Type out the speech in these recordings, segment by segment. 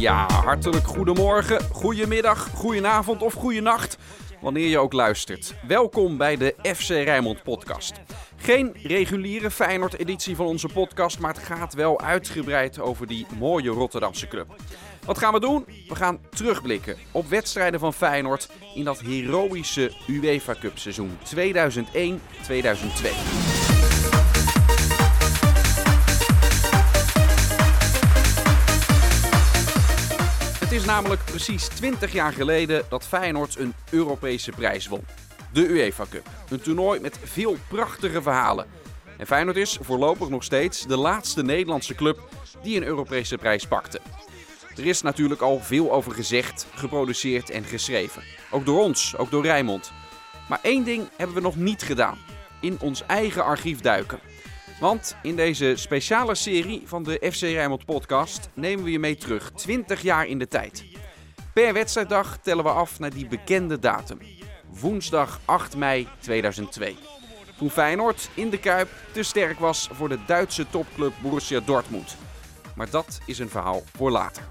Ja, hartelijk goedemorgen, goedemiddag, goedenavond of goedenacht, wanneer je ook luistert. Welkom bij de FC Rijnmond podcast. Geen reguliere Feyenoord-editie van onze podcast, maar het gaat wel uitgebreid over die mooie Rotterdamse club. Wat gaan we doen? We gaan terugblikken op wedstrijden van Feyenoord in dat heroïsche UEFA Cup seizoen 2001-2002. Is namelijk precies 20 jaar geleden dat Feyenoord een Europese prijs won. De UEFA Cup. Een toernooi met veel prachtige verhalen. En Feyenoord is voorlopig nog steeds de laatste Nederlandse club die een Europese prijs pakte. Er is natuurlijk al veel over gezegd, geproduceerd en geschreven. Ook door ons, ook door Rijnmond. Maar één ding hebben we nog niet gedaan. In ons eigen archief duiken. Want in deze speciale serie van de FC Rijnmond podcast nemen we je mee terug 20 jaar in de tijd. Per wedstrijddag tellen we af naar die bekende datum. Woensdag 8 mei 2002. Toen Feyenoord in de Kuip te sterk was voor de Duitse topclub Borussia Dortmund. Maar dat is een verhaal voor later.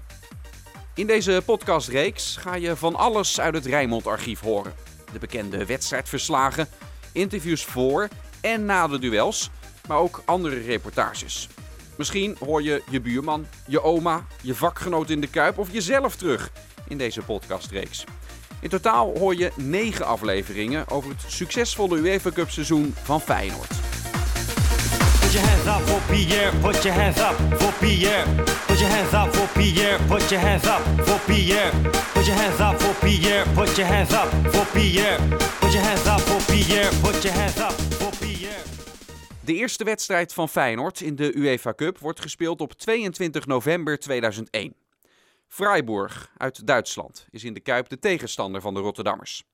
In deze podcastreeks ga je van alles uit het Rijnmond-archief horen. De bekende wedstrijdverslagen, interviews voor en na de duels, maar ook andere reportages. Misschien hoor je je buurman, je oma, je vakgenoot in de Kuip of jezelf terug in deze podcastreeks. In totaal hoor je negen afleveringen over het succesvolle UEFA Cup seizoen van Feyenoord. Put your hands up for Pierre, put your hands up for Pierre. Put your hands up for Pierre, put your hands up for Pierre. Put your hands up for Pierre, put your hands up for Pierre. Put your hands up for Pierre, put your hands up for Pierre. De eerste wedstrijd van Feyenoord in de UEFA Cup wordt gespeeld op 22 november 2001. Freiburg uit Duitsland is in de Kuip de tegenstander van de Rotterdammers.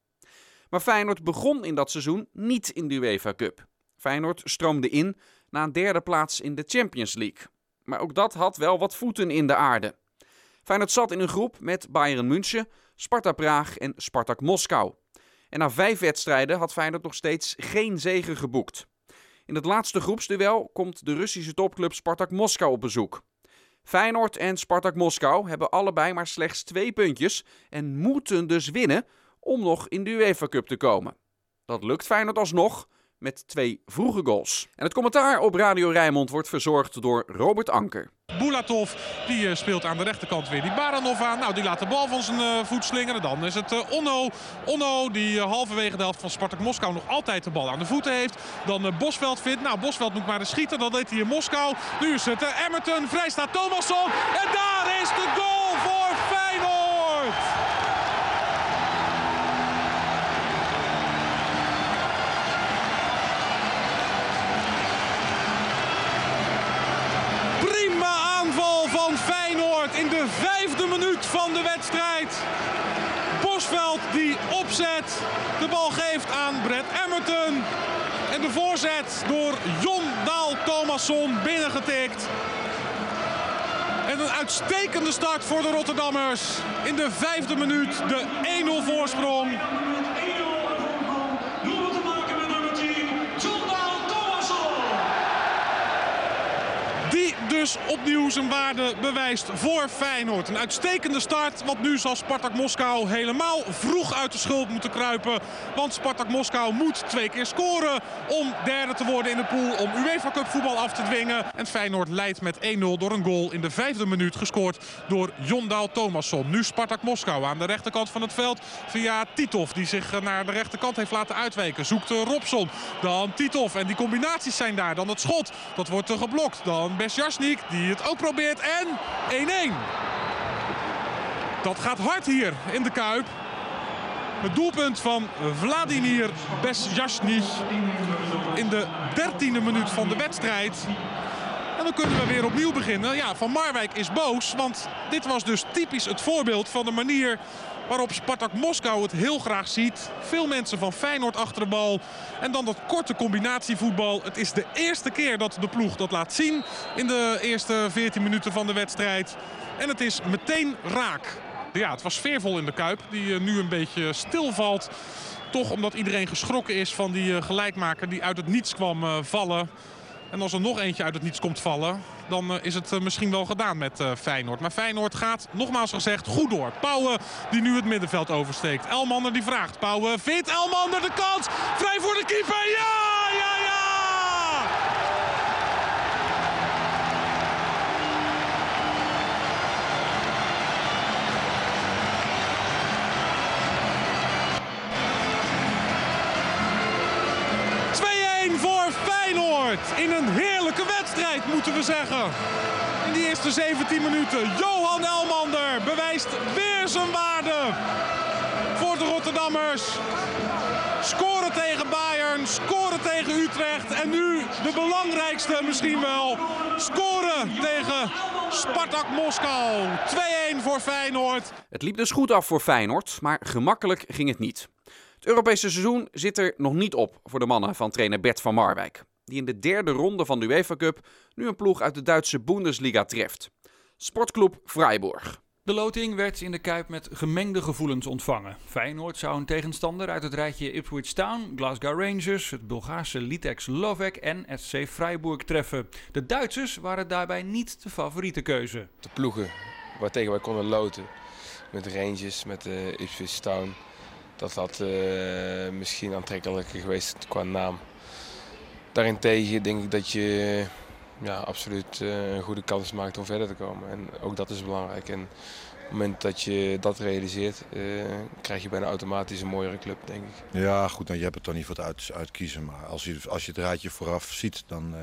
Maar Feyenoord begon in dat seizoen niet in de UEFA Cup. Feyenoord stroomde in na een derde plaats in de Champions League. Maar ook dat had wel wat voeten in de aarde. Feyenoord zat in een groep met Bayern München, Sparta Praag en Spartak Moskou. En na vijf wedstrijden had Feyenoord nog steeds geen zegen geboekt. In het laatste groepsduel komt de Russische topclub Spartak Moskou op bezoek. Feyenoord en Spartak Moskou hebben allebei maar slechts twee puntjes en moeten dus winnen om nog in de UEFA Cup te komen. Dat lukt Feyenoord alsnog met twee vroege goals. En het commentaar op Radio Rijnmond wordt verzorgd door Robert Anker. Bulatov die eh, speelt aan de rechterkant weer die Baranov aan. Nou, die laat de bal van zijn eh, voet slingeren. Dan is het eh, Onno. Onno die halverwege de helft van Spartak Moskou nog altijd de bal aan de voeten heeft. Dan Bosveld vindt. Nou, Bosveld moet maar eens schieten. Dat deed hij in Moskou. Nu is het Emmerton. Vrij staat Thomasson. En daar is de goal voor Feyenoord. Prima aanval van Feyenoord in de vijfde van de wedstrijd. Bosveld die opzet, de bal geeft aan Brett Emmerton. En de voorzet door Jon Daal Thomasson binnengetikt. En een uitstekende start voor de Rotterdammers. In de vijfde minuut de 1-0 voorsprong. Opnieuw zijn waarde bewijst voor Feyenoord. Een uitstekende start, want nu zal Spartak Moskou helemaal vroeg uit de schuld moeten kruipen. Want Spartak Moskou moet twee keer scoren om derde te worden in de pool. Om UEFA Cup voetbal af te dwingen. En Feyenoord leidt met 1-0 door een goal in de vijfde minuut gescoord door Jondaal Thomasson. Nu Spartak Moskou aan de rechterkant van het veld via Titov. Die zich naar de rechterkant heeft laten uitwijken. Zoekt eh, Robson. Dan Titov. En die combinaties zijn daar. Dan het schot. Dat wordt eh, geblokt. Dan Besjasnik die het ook probeert. En 1-1. Dat gaat hard hier in de Kuip. Het doelpunt van Vladimir Besjasnik in de dertiende minuut van de wedstrijd. Dan kunnen we weer opnieuw beginnen. Ja, Van Marwijk is boos, want dit was dus typisch het voorbeeld van de manier waarop Spartak Moskou het heel graag ziet. Veel mensen van Feyenoord achter de bal. En dan dat korte combinatievoetbal. Het is de eerste keer dat de ploeg dat laat zien in de eerste 14 minuten van de wedstrijd. En het is meteen raak. Ja, het was sfeervol in de Kuip, die eh, nu een beetje stilvalt. Toch omdat iedereen geschrokken is van die eh, gelijkmaker die uit het niets kwam eh, vallen. En als er nog eentje uit het niets komt vallen, dan uh, is het uh, misschien wel gedaan met uh, Feyenoord. Maar Feyenoord gaat, nogmaals gezegd, goed door. Pauwen die nu het middenveld oversteekt. Elmander die vraagt. Pauwen vindt Elmander de kans. Vrij voor de keeper. Ja, In een heerlijke wedstrijd moeten we zeggen. In die eerste 17 minuten. Johan Elmander bewijst weer zijn waarde voor de Rotterdammers. Scoren tegen Bayern, scoren tegen Utrecht. En nu de belangrijkste misschien wel. Scoren tegen Spartak Moskou. 2-1 voor Feyenoord. Het liep dus goed af voor Feyenoord, maar gemakkelijk ging het niet. Het Europese seizoen zit er nog niet op voor de mannen van trainer Bert van Marwijk. Die in de derde ronde van de UEFA Cup nu een ploeg uit de Duitse Bundesliga treft. Sportclub Freiburg. De loting werd in de Kuip met gemengde gevoelens ontvangen. Feyenoord zou een tegenstander uit het rijtje Ipswich Town, Glasgow Rangers, het Bulgaarse Litex Lovek en SC Freiburg treffen. De Duitsers waren daarbij niet de favoriete keuze. De ploegen waartegen wij konden loten, met Rangers, met uh, Ipswich Town, dat had uh, misschien aantrekkelijker geweest qua naam. Daarentegen denk ik dat je ja, absoluut uh, een goede kans maakt om verder te komen. En ook dat is belangrijk. En op het moment dat je dat realiseert, uh, krijg je bijna automatisch een mooiere club, denk ik. Ja, goed, dan je hebt het toch niet voor het uit, uitkiezen. Maar als je, als je het rijtje vooraf ziet, dan, uh,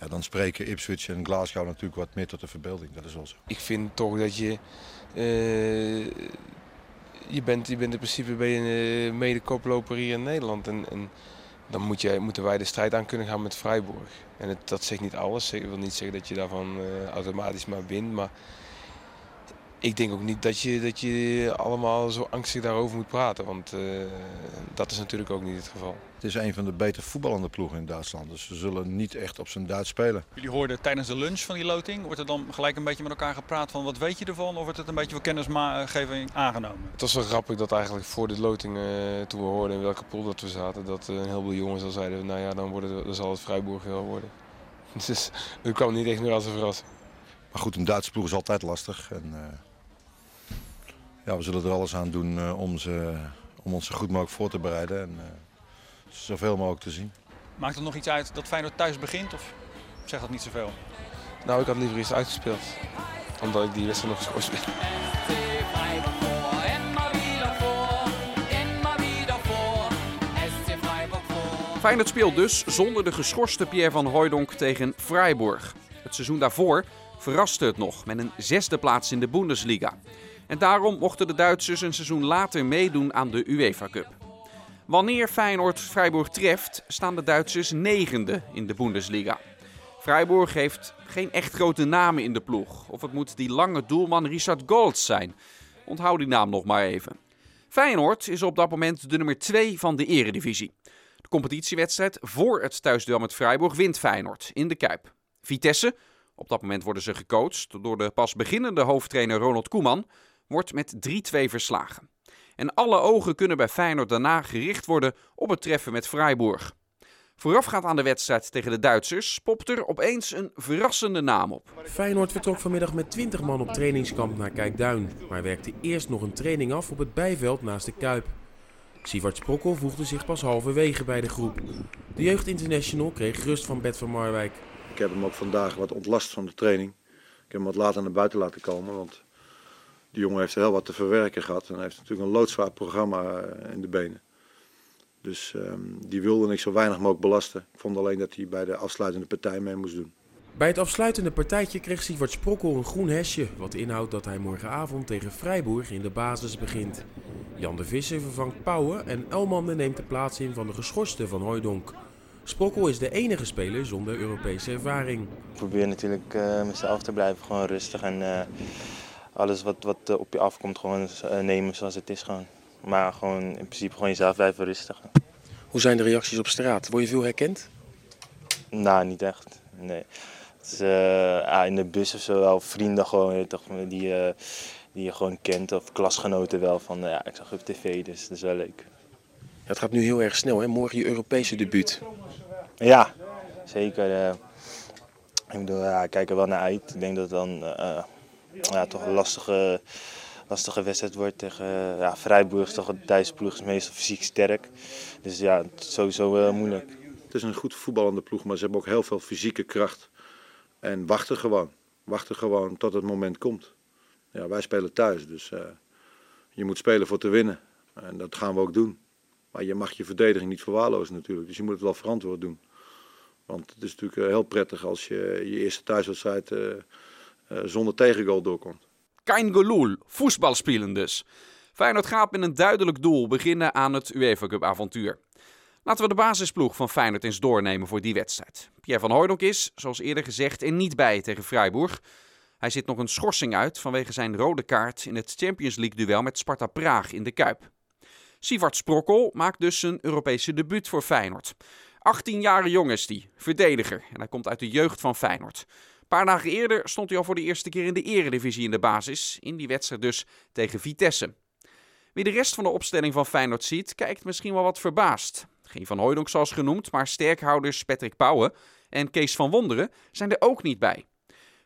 ja, dan spreken Ipswich en Glasgow natuurlijk wat meer tot de verbeelding. Dat is wel zo. Ik vind toch dat je je bent, je bent in principe ben je mede-koploper hier in Nederland. En, en dan moet je, moeten wij de strijd aan kunnen gaan met Freiburg. En het, dat zegt niet alles. Ik wil niet zeggen dat je daarvan uh, automatisch maar wint. Maar ik denk ook niet dat je, dat je allemaal zo angstig daarover moet praten. Want uh, dat is natuurlijk ook niet het geval. Het is een van de beter voetballende ploegen in Duitsland. Dus ze zullen niet echt op zijn Duits spelen. Jullie hoorden tijdens de lunch van die loting. Wordt er dan gelijk een beetje met elkaar gepraat van wat weet je ervan? Of wordt het een beetje voor kennisgeving aangenomen? Het was wel grappig dat eigenlijk voor de loting, uh, toen we hoorden in welke pool dat we zaten. Dat een heleboel jongens al zeiden, nou ja, dan, worden, dan zal het Freiburg wel worden. Dus dat kwam niet echt meer als een verrassing. Maar goed, een Duitse ploeg is altijd lastig. En, uh, ja, we zullen er alles aan doen uh, om, ze, om ons zo goed mogelijk voor te bereiden. En, uh, zoveel mogelijk te zien. Maakt het nog iets uit dat Feyenoord thuis begint of zegt dat niet zoveel? Nou, ik had liever iets uitgespeeld. Omdat ik die wedstrijd nog gescoord speel. Feyenoord speelt dus zonder de geschorste Pierre van Hooijdonk tegen Freiburg. Het seizoen daarvoor verraste het nog met een zesde plaats in de Bundesliga. En daarom mochten de Duitsers een seizoen later meedoen aan de UEFA Cup. Wanneer Feyenoord Freiburg treft, staan de Duitsers negende in de Bundesliga. Freiburg heeft geen echt grote namen in de ploeg. Of het moet die lange doelman Richard Golds zijn. Onthoud die naam nog maar even. Feyenoord is op dat moment de nummer 2 van de eredivisie. De competitiewedstrijd voor het thuisduel met Freiburg wint Feyenoord in de Kuip. Vitesse, op dat moment worden ze gecoacht door de pas beginnende hoofdtrainer Ronald Koeman, wordt met 3-2 verslagen. En alle ogen kunnen bij Feyenoord daarna gericht worden op het treffen met Freiburg. Voorafgaand aan de wedstrijd tegen de Duitsers popt er opeens een verrassende naam op. Feyenoord vertrok vanmiddag met 20 man op trainingskamp naar Kijkduin, maar werkte eerst nog een training af op het bijveld naast de Kuip. Sivart Sprokkel voegde zich pas halverwege bij de groep. De Jeugd International kreeg rust van Bert van Marwijk. Ik heb hem ook vandaag wat ontlast van de training. Ik heb hem wat later naar buiten laten komen, want die jongen heeft heel wat te verwerken gehad. En hij heeft natuurlijk een loodzwaar programma in de benen. Dus um, die wilde ik zo weinig mogelijk belasten. Ik vond alleen dat hij bij de afsluitende partij mee moest doen. Bij het afsluitende partijtje kreeg Sievert Sprokkel een groen hesje, wat inhoudt dat hij morgenavond tegen Freiburg in de basis begint. Jan de Visser vervangt Pauwen en Elmande neemt de plaats in van de geschorste van Hooijdonk. Sprokkel is de enige speler zonder Europese ervaring. Ik probeer natuurlijk uh, mezelf te blijven, gewoon rustig en uh, alles wat, wat uh, op je afkomt gewoon nemen zoals het is gewoon. Maar gewoon in principe gewoon jezelf blijven rustig. Hoe zijn de reacties op straat? Word je veel herkend? Nou, niet echt. Nee. Het is, uh, ja, in de bus of zo wel vrienden gewoon, toch, die, uh, die je gewoon kent. Of klasgenoten wel van, ja, ik zag je op tv, dus dat is wel leuk. Ja, het gaat nu heel erg snel, hè? Morgen je Europese debuut. Ja, zeker. Ik bedoel, ja, ik kijk er wel naar uit. Ik denk dat dan eh, ja, toch een lastige, lastige wedstrijd wordt tegen ja, Vrijburg. Toch een Duitse ploeg is meestal fysiek sterk. Dus ja, het is sowieso moeilijk. Het is een goed voetballende ploeg, maar ze hebben ook heel veel fysieke kracht. En wachten gewoon. Wachten gewoon tot het moment komt. Ja, wij spelen thuis, dus uh, je moet spelen voor te winnen. En dat gaan we ook doen. Maar je mag je verdediging niet verwaarlozen natuurlijk. Dus je moet het wel verantwoord doen. Want het is natuurlijk eh, heel prettig als je je eerste thuiswedstrijd uh, zonder tegengoal doorkomt. Kein gelul, voetbal spelen dus. Feyenoord gaat met een duidelijk doel beginnen aan het UEFA Cup avontuur. Laten we de basisploeg van Feyenoord eens doornemen voor die wedstrijd. Pierre van Hooydonk is, zoals eerder gezegd, er niet bij tegen Freiburg. Hij zit nog een schorsing uit vanwege zijn rode kaart in het Champions League duel met Sparta Praag in de Kuip. Sivart Sprokkel maakt dus zijn Europese debuut voor Feyenoord. 18 jaar jong is die, verdediger en hij komt uit de jeugd van Feyenoord. Een paar dagen eerder stond hij al voor de eerste keer in de eredivisie in de basis, in die wedstrijd dus tegen Vitesse. Wie de rest van de opstelling van Feyenoord ziet, kijkt misschien wel wat verbaasd. Geen van Hooydonk zoals genoemd, maar sterkhouders Patrick Pauwen en Kees van Wonderen zijn er ook niet bij.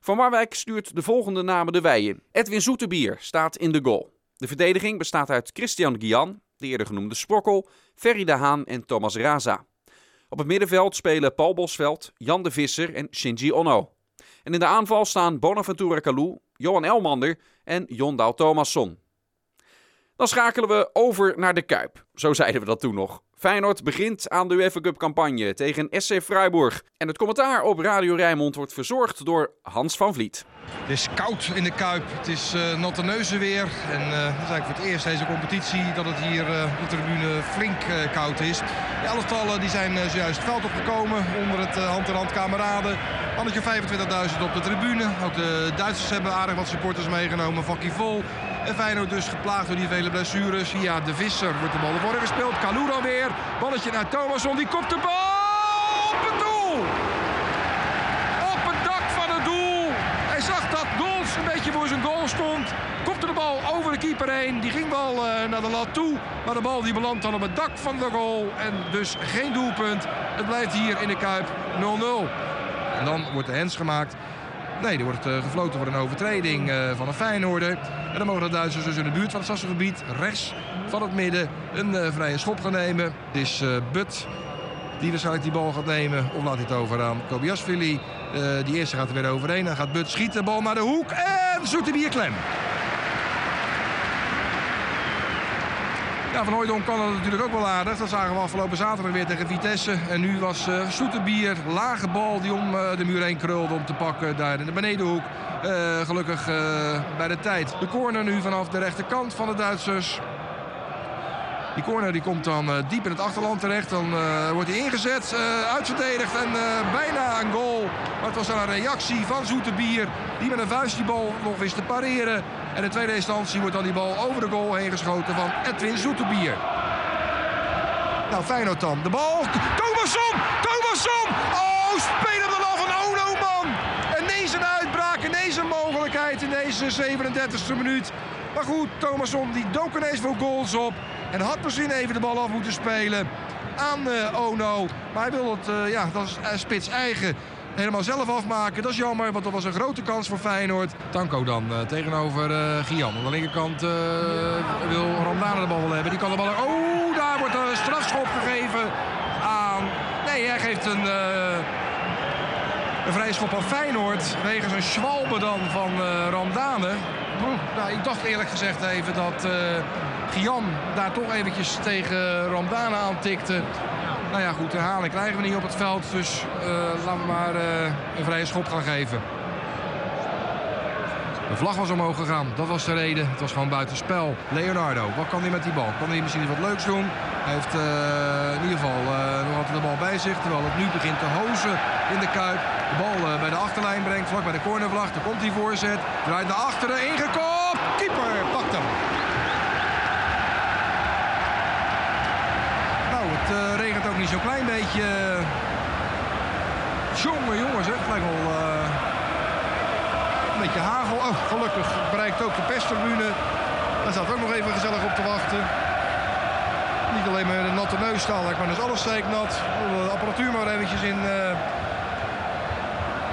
Van Marwijk stuurt de volgende namen de wei in. Edwin Zoetebier staat in de goal. De verdediging bestaat uit Christian Gian, de eerder genoemde Sprokkel, Ferry de Haan en Thomas Raza. Op het middenveld spelen Paul Bosveld, Jan de Visser en Shinji Ono. En in de aanval staan Bonaventura Kalou, Johan Elmander en Jondal Thomasson. Dan schakelen we over naar de Kuip. Zo zeiden we dat toen nog. Feyenoord begint aan de UEFA Cup campagne tegen SC Freiburg. En het commentaar op Radio Rijnmond wordt verzorgd door Hans van Vliet. Het is koud in de Kuip, het is uh, natte neuzen weer. En uh, het is eigenlijk voor het eerst deze competitie dat het hier uh, op de tribune flink koud is. De elftallen die zijn zojuist veld opgekomen onder het hand-in-hand kameraden. Mannetje 25.000 op de tribune. Ook de Duitsers hebben aardig wat supporters meegenomen. Vakkie vol. En Feyenoord dus geplaagd door die vele blessures. Via de Visser wordt de bal naar gespeeld. Kalou dan weer. Balletje naar Thomasson. Die kopt de bal op het doel. Op het dak van het doel. Hij zag dat Goals een beetje voor zijn goal stond. Kopte de bal over de keeper heen. Die ging wel uh, naar de lat toe. Maar de bal die belandt dan op het dak van de goal. En dus geen doelpunt. Het blijft hier in de Kuip 0-0. En dan wordt de hens gemaakt. Nee, er wordt uh, gefloten voor een overtreding uh, van een Feyenoorder. En dan mogen de Duitsers dus in de buurt van het Sassengebied, rechts van het midden, een uh, vrije schop gaan nemen. Het is But die waarschijnlijk die bal gaat nemen. Of laat hij het over aan Kobiasvili. die eerste gaat er weer overheen. Dan gaat But schieten, bal naar de hoek en Zoetebier klem. Van Hooydonk kan het natuurlijk ook wel aardig. Dat zagen we afgelopen zaterdag weer tegen Vitesse. En nu was uh, Soeterbier, lage bal die om uh, de muur heen krulde om te pakken daar in de benedenhoek. Uh, gelukkig bij de tijd. De corner nu vanaf de rechterkant van de Duitsers. Die corner die komt dan diep in het achterland terecht. Dan wordt hij ingezet, uitverdedigd en bijna een goal. Maar het was dan een reactie van Zoeterbier. Die met een vuist die bal nog wist te pareren. En in tweede instantie wordt dan die bal over de goal heen geschoten van Edwin Zoeterbier. Nou, Feyenoord dan. De bal. Thomasson! Thomasson! Oh, spelen de bal van Ono, man! Ineens een uitbraak, ineens een mogelijkheid in deze 37e minuut. Maar goed, Thomasson die dook ineens voor goals op. En had misschien even de bal af moeten spelen aan uh, Ono. Maar hij wil het, uh, ja, dat is uh, spits eigen helemaal zelf afmaken. Dat is jammer, want dat was een grote kans voor Feyenoord. Tanko dan tegenover Gian. Aan de linkerkant wil Ramdana de bal wel hebben. Die kan de bal... Oh, daar wordt een strafschop gegeven aan... Nee, hij geeft een, een vrije schop aan Feyenoord. Wegens een schwalbe dan van Ramdane. Nou, ik dacht eerlijk gezegd even dat Gian daar toch eventjes tegen Ramdane aantikte. Nou ja, goed, herhaling krijgen we niet op het veld. Dus uh, laten we maar uh, een vrije schop gaan geven. De vlag was omhoog gegaan, dat was de reden. Het was gewoon buitenspel. Leonardo, wat kan hij met die bal? Kan hij misschien wat leuks doen? Hij heeft uh, in ieder geval nog altijd de bal bij zich. Terwijl het nu begint te hozen in de kuip. De bal bij de achterlijn brengt, vlak bij de cornervlag. Daar komt hij voorzet. Draait naar achteren, ingekopt. Keeper pakt hem. Het uh, regent ook niet zo'n klein beetje. Jongen, jongens. Het lijkt wel een beetje hagel. Oh, gelukkig bereikt ook de perstribune. Daar staat ook nog even gezellig op te wachten. Niet alleen maar een natte neus staan, maar dus alles steeknat. De apparatuur maar eventjes in, uh,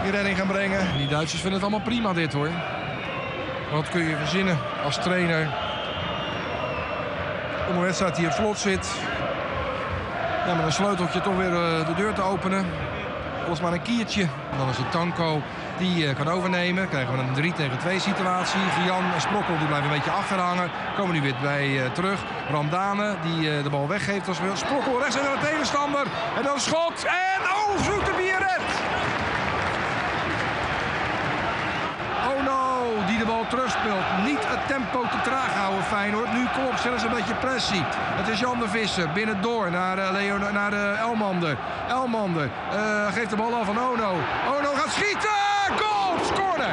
in redding gaan brengen. Die Duitsers vinden het allemaal prima dit hoor. Wat kun je verzinnen als trainer om een wedstrijd die op slot zit. Ja, met een sleuteltje toch weer de deur te openen. Alles maar een kiertje. En dan is het Tanko die kan overnemen. Krijgen we een 3 tegen 2 situatie. Gian en Sprokkel die blijven een beetje achterhangen. Komen nu weer bij uh, terug. Randane die uh, de bal weggeeft. Als Sprokkel rechts naar de tegenstander. En dan schot. En oh, Zoeterbier redt. Oh no, die de bal terugspeelt. Niet het tempo te traag houden Feyenoord. Nu klopt zelfs een beetje pressie. Het is Jan de Visser binnendoor naar, Leo, naar uh, Elmander. Elmander geeft de bal af aan Ono. Ono gaat schieten. Goal! Scoorde!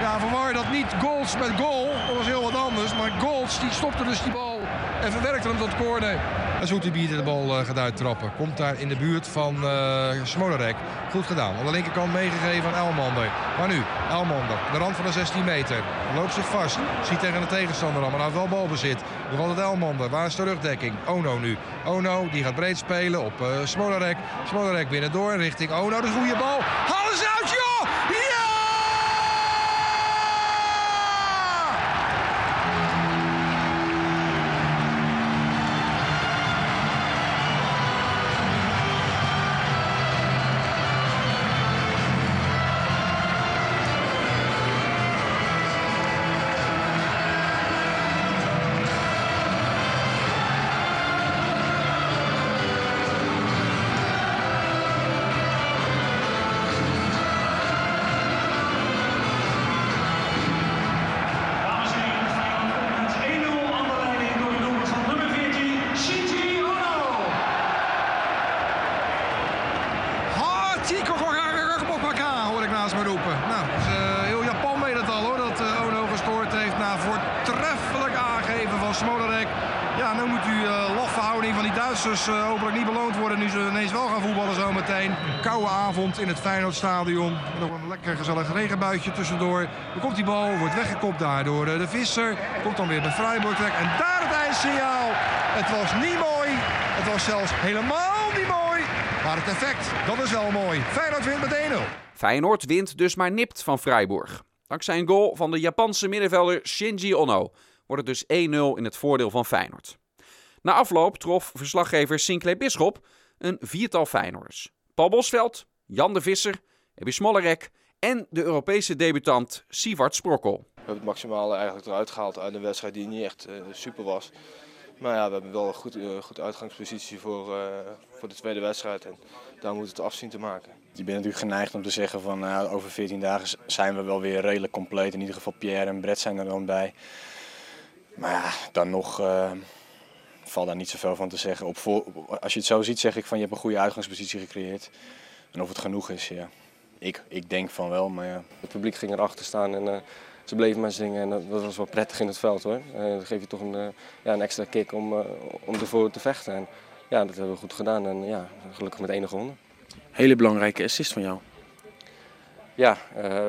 Ja, verwar dat niet goals met goal. Dat was heel wat anders. Maar goals, die stopte dus die bal en verwerkte hem tot corner. En Zoetebier de bal uh, gaat uittrappen. Komt daar in de buurt van uh, Smolarek. Goed gedaan. Aan de linkerkant meegegeven aan Elmander. Maar nu, Elmander, de rand van de 16 meter. Loopt zich vast. Ziet tegen de tegenstander aan, maar hij heeft wel balbezit. Nog altijd Elmander. Waar is de rugdekking? Ono nu. Ono, die gaat breed spelen op uh, Smolarek. Smolarek binnendoor richting Ono. De goede bal. Halen ze uit, joh! Duitsers uh, hopelijk niet beloond worden nu ze ineens wel gaan voetballen zometeen. Koude avond in het Feyenoordstadion. Nog een lekker gezellig regenbuitje tussendoor. Dan komt die bal, wordt weggekopt daar door uh, de Visser. Komt dan weer bij Freiburg trek. En daar het eindsignaal. Het was niet mooi. Het was zelfs helemaal niet mooi. Maar het effect, dat is wel mooi. Feyenoord wint met 1-0. Feyenoord wint dus maar nipt van Freiburg. Dankzij een goal van de Japanse middenvelder Shinji Ono wordt het dus 1-0 in het voordeel van Feyenoord. Na afloop trof verslaggever Sinclair Bisschop een viertal Feyenoorders. Paul Bosveld, Jan de Visser, Ebi Smollerek en de Europese debutant Sivart Sprokkel. We hebben het maximale eigenlijk eruit gehaald uit een wedstrijd die niet echt uh, super was. Maar ja, we hebben wel een goed, uh, goed uitgangspositie voor, uh, voor de tweede wedstrijd en daar moet het afzien te maken. Je bent natuurlijk geneigd om te zeggen van nou, over 14 dagen zijn we wel weer redelijk compleet. In ieder geval Pierre en Brett zijn er dan bij. Maar ja, dan nog valt daar niet zoveel van te zeggen. Op voor, als je het zo ziet, zeg ik van je hebt een goede uitgangspositie gecreëerd. En of het genoeg is, ja. Ik, ik denk van wel, maar ja. Het publiek ging erachter staan en uh, ze bleven maar zingen. En dat was wel prettig in het veld hoor. Uh, dan geef je toch een, uh, ja, een extra kick om, om ervoor te vechten. En ja, dat hebben we goed gedaan. En ja, gelukkig met enige gewonnen. Hele belangrijke assist van jou. Ja,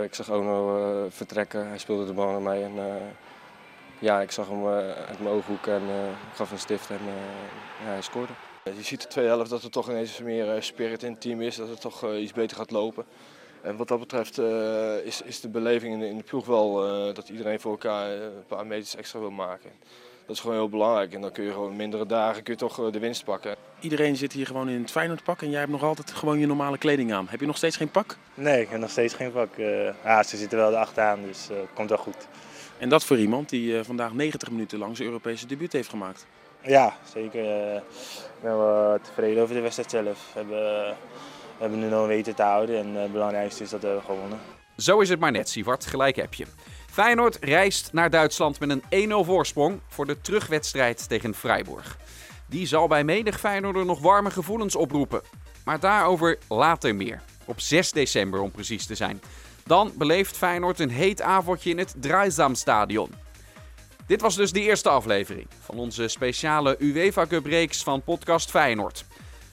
ik zag Ono vertrekken. Hij speelde de bal naar mij. En, ja, ik zag hem uit mijn ooghoek en ik gaf een stift en ja, hij scoorde. Je ziet de tweede helft dat er toch ineens meer spirit in het team is, dat het toch iets beter gaat lopen. En wat dat betreft uh, is, is de beleving in de, in de ploeg wel uh, dat iedereen voor elkaar een paar meters extra wil maken. Dat is gewoon heel belangrijk en dan kun je gewoon mindere dagen kun je toch de winst pakken. Iedereen zit hier gewoon in het Feyenoordpak en jij hebt nog altijd gewoon je normale kleding aan. Heb je nog steeds geen pak? Nee, ik heb nog steeds geen pak. Uh, ja, ze zitten wel erachteraan, dus het komt wel goed. En dat voor iemand die uh, vandaag 90 minuten lang zijn Europese debuut heeft gemaakt. Ja, zeker. Uh, ik ben wel tevreden over de wedstrijd zelf. We hebben, we hebben nu nog weten te houden en het belangrijkste is dat we hebben gewonnen. Zo is het maar net, Sivart. Gelijk heb je. Feyenoord reist naar Duitsland met een 1-0 voorsprong voor de terugwedstrijd tegen Freiburg. Die zal bij menig Feyenoorder nog warme gevoelens oproepen. Maar daarover later meer. Op 6 december om precies te zijn. Dan beleeft Feyenoord een heet avondje in het Draaizaamstadion. Dit was dus de eerste aflevering van onze speciale UEFA Cup reeks van podcast Feyenoord.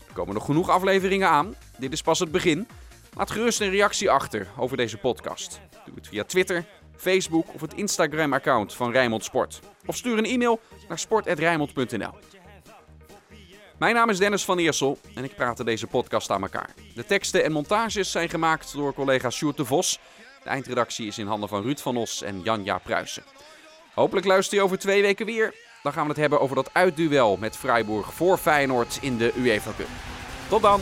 Er komen nog genoeg afleveringen aan. Dit is pas het begin. Laat gerust een reactie achter over deze podcast. Doe het via Twitter, Facebook of het Instagram-account van Rijnmond Sport. Of stuur een e-mail naar sport.rijnmond.nl. Mijn naam is Dennis van Eersel en ik praatte deze podcast aan elkaar. De teksten en montages zijn gemaakt door collega Sjoerd de Vos. De eindredactie is in handen van Ruud van Os en Janja Pruisen. Hopelijk luister je over twee weken weer. Dan gaan we het hebben over dat uitduel met Freiburg voor Feyenoord in de UEFA Cup. Tot dan!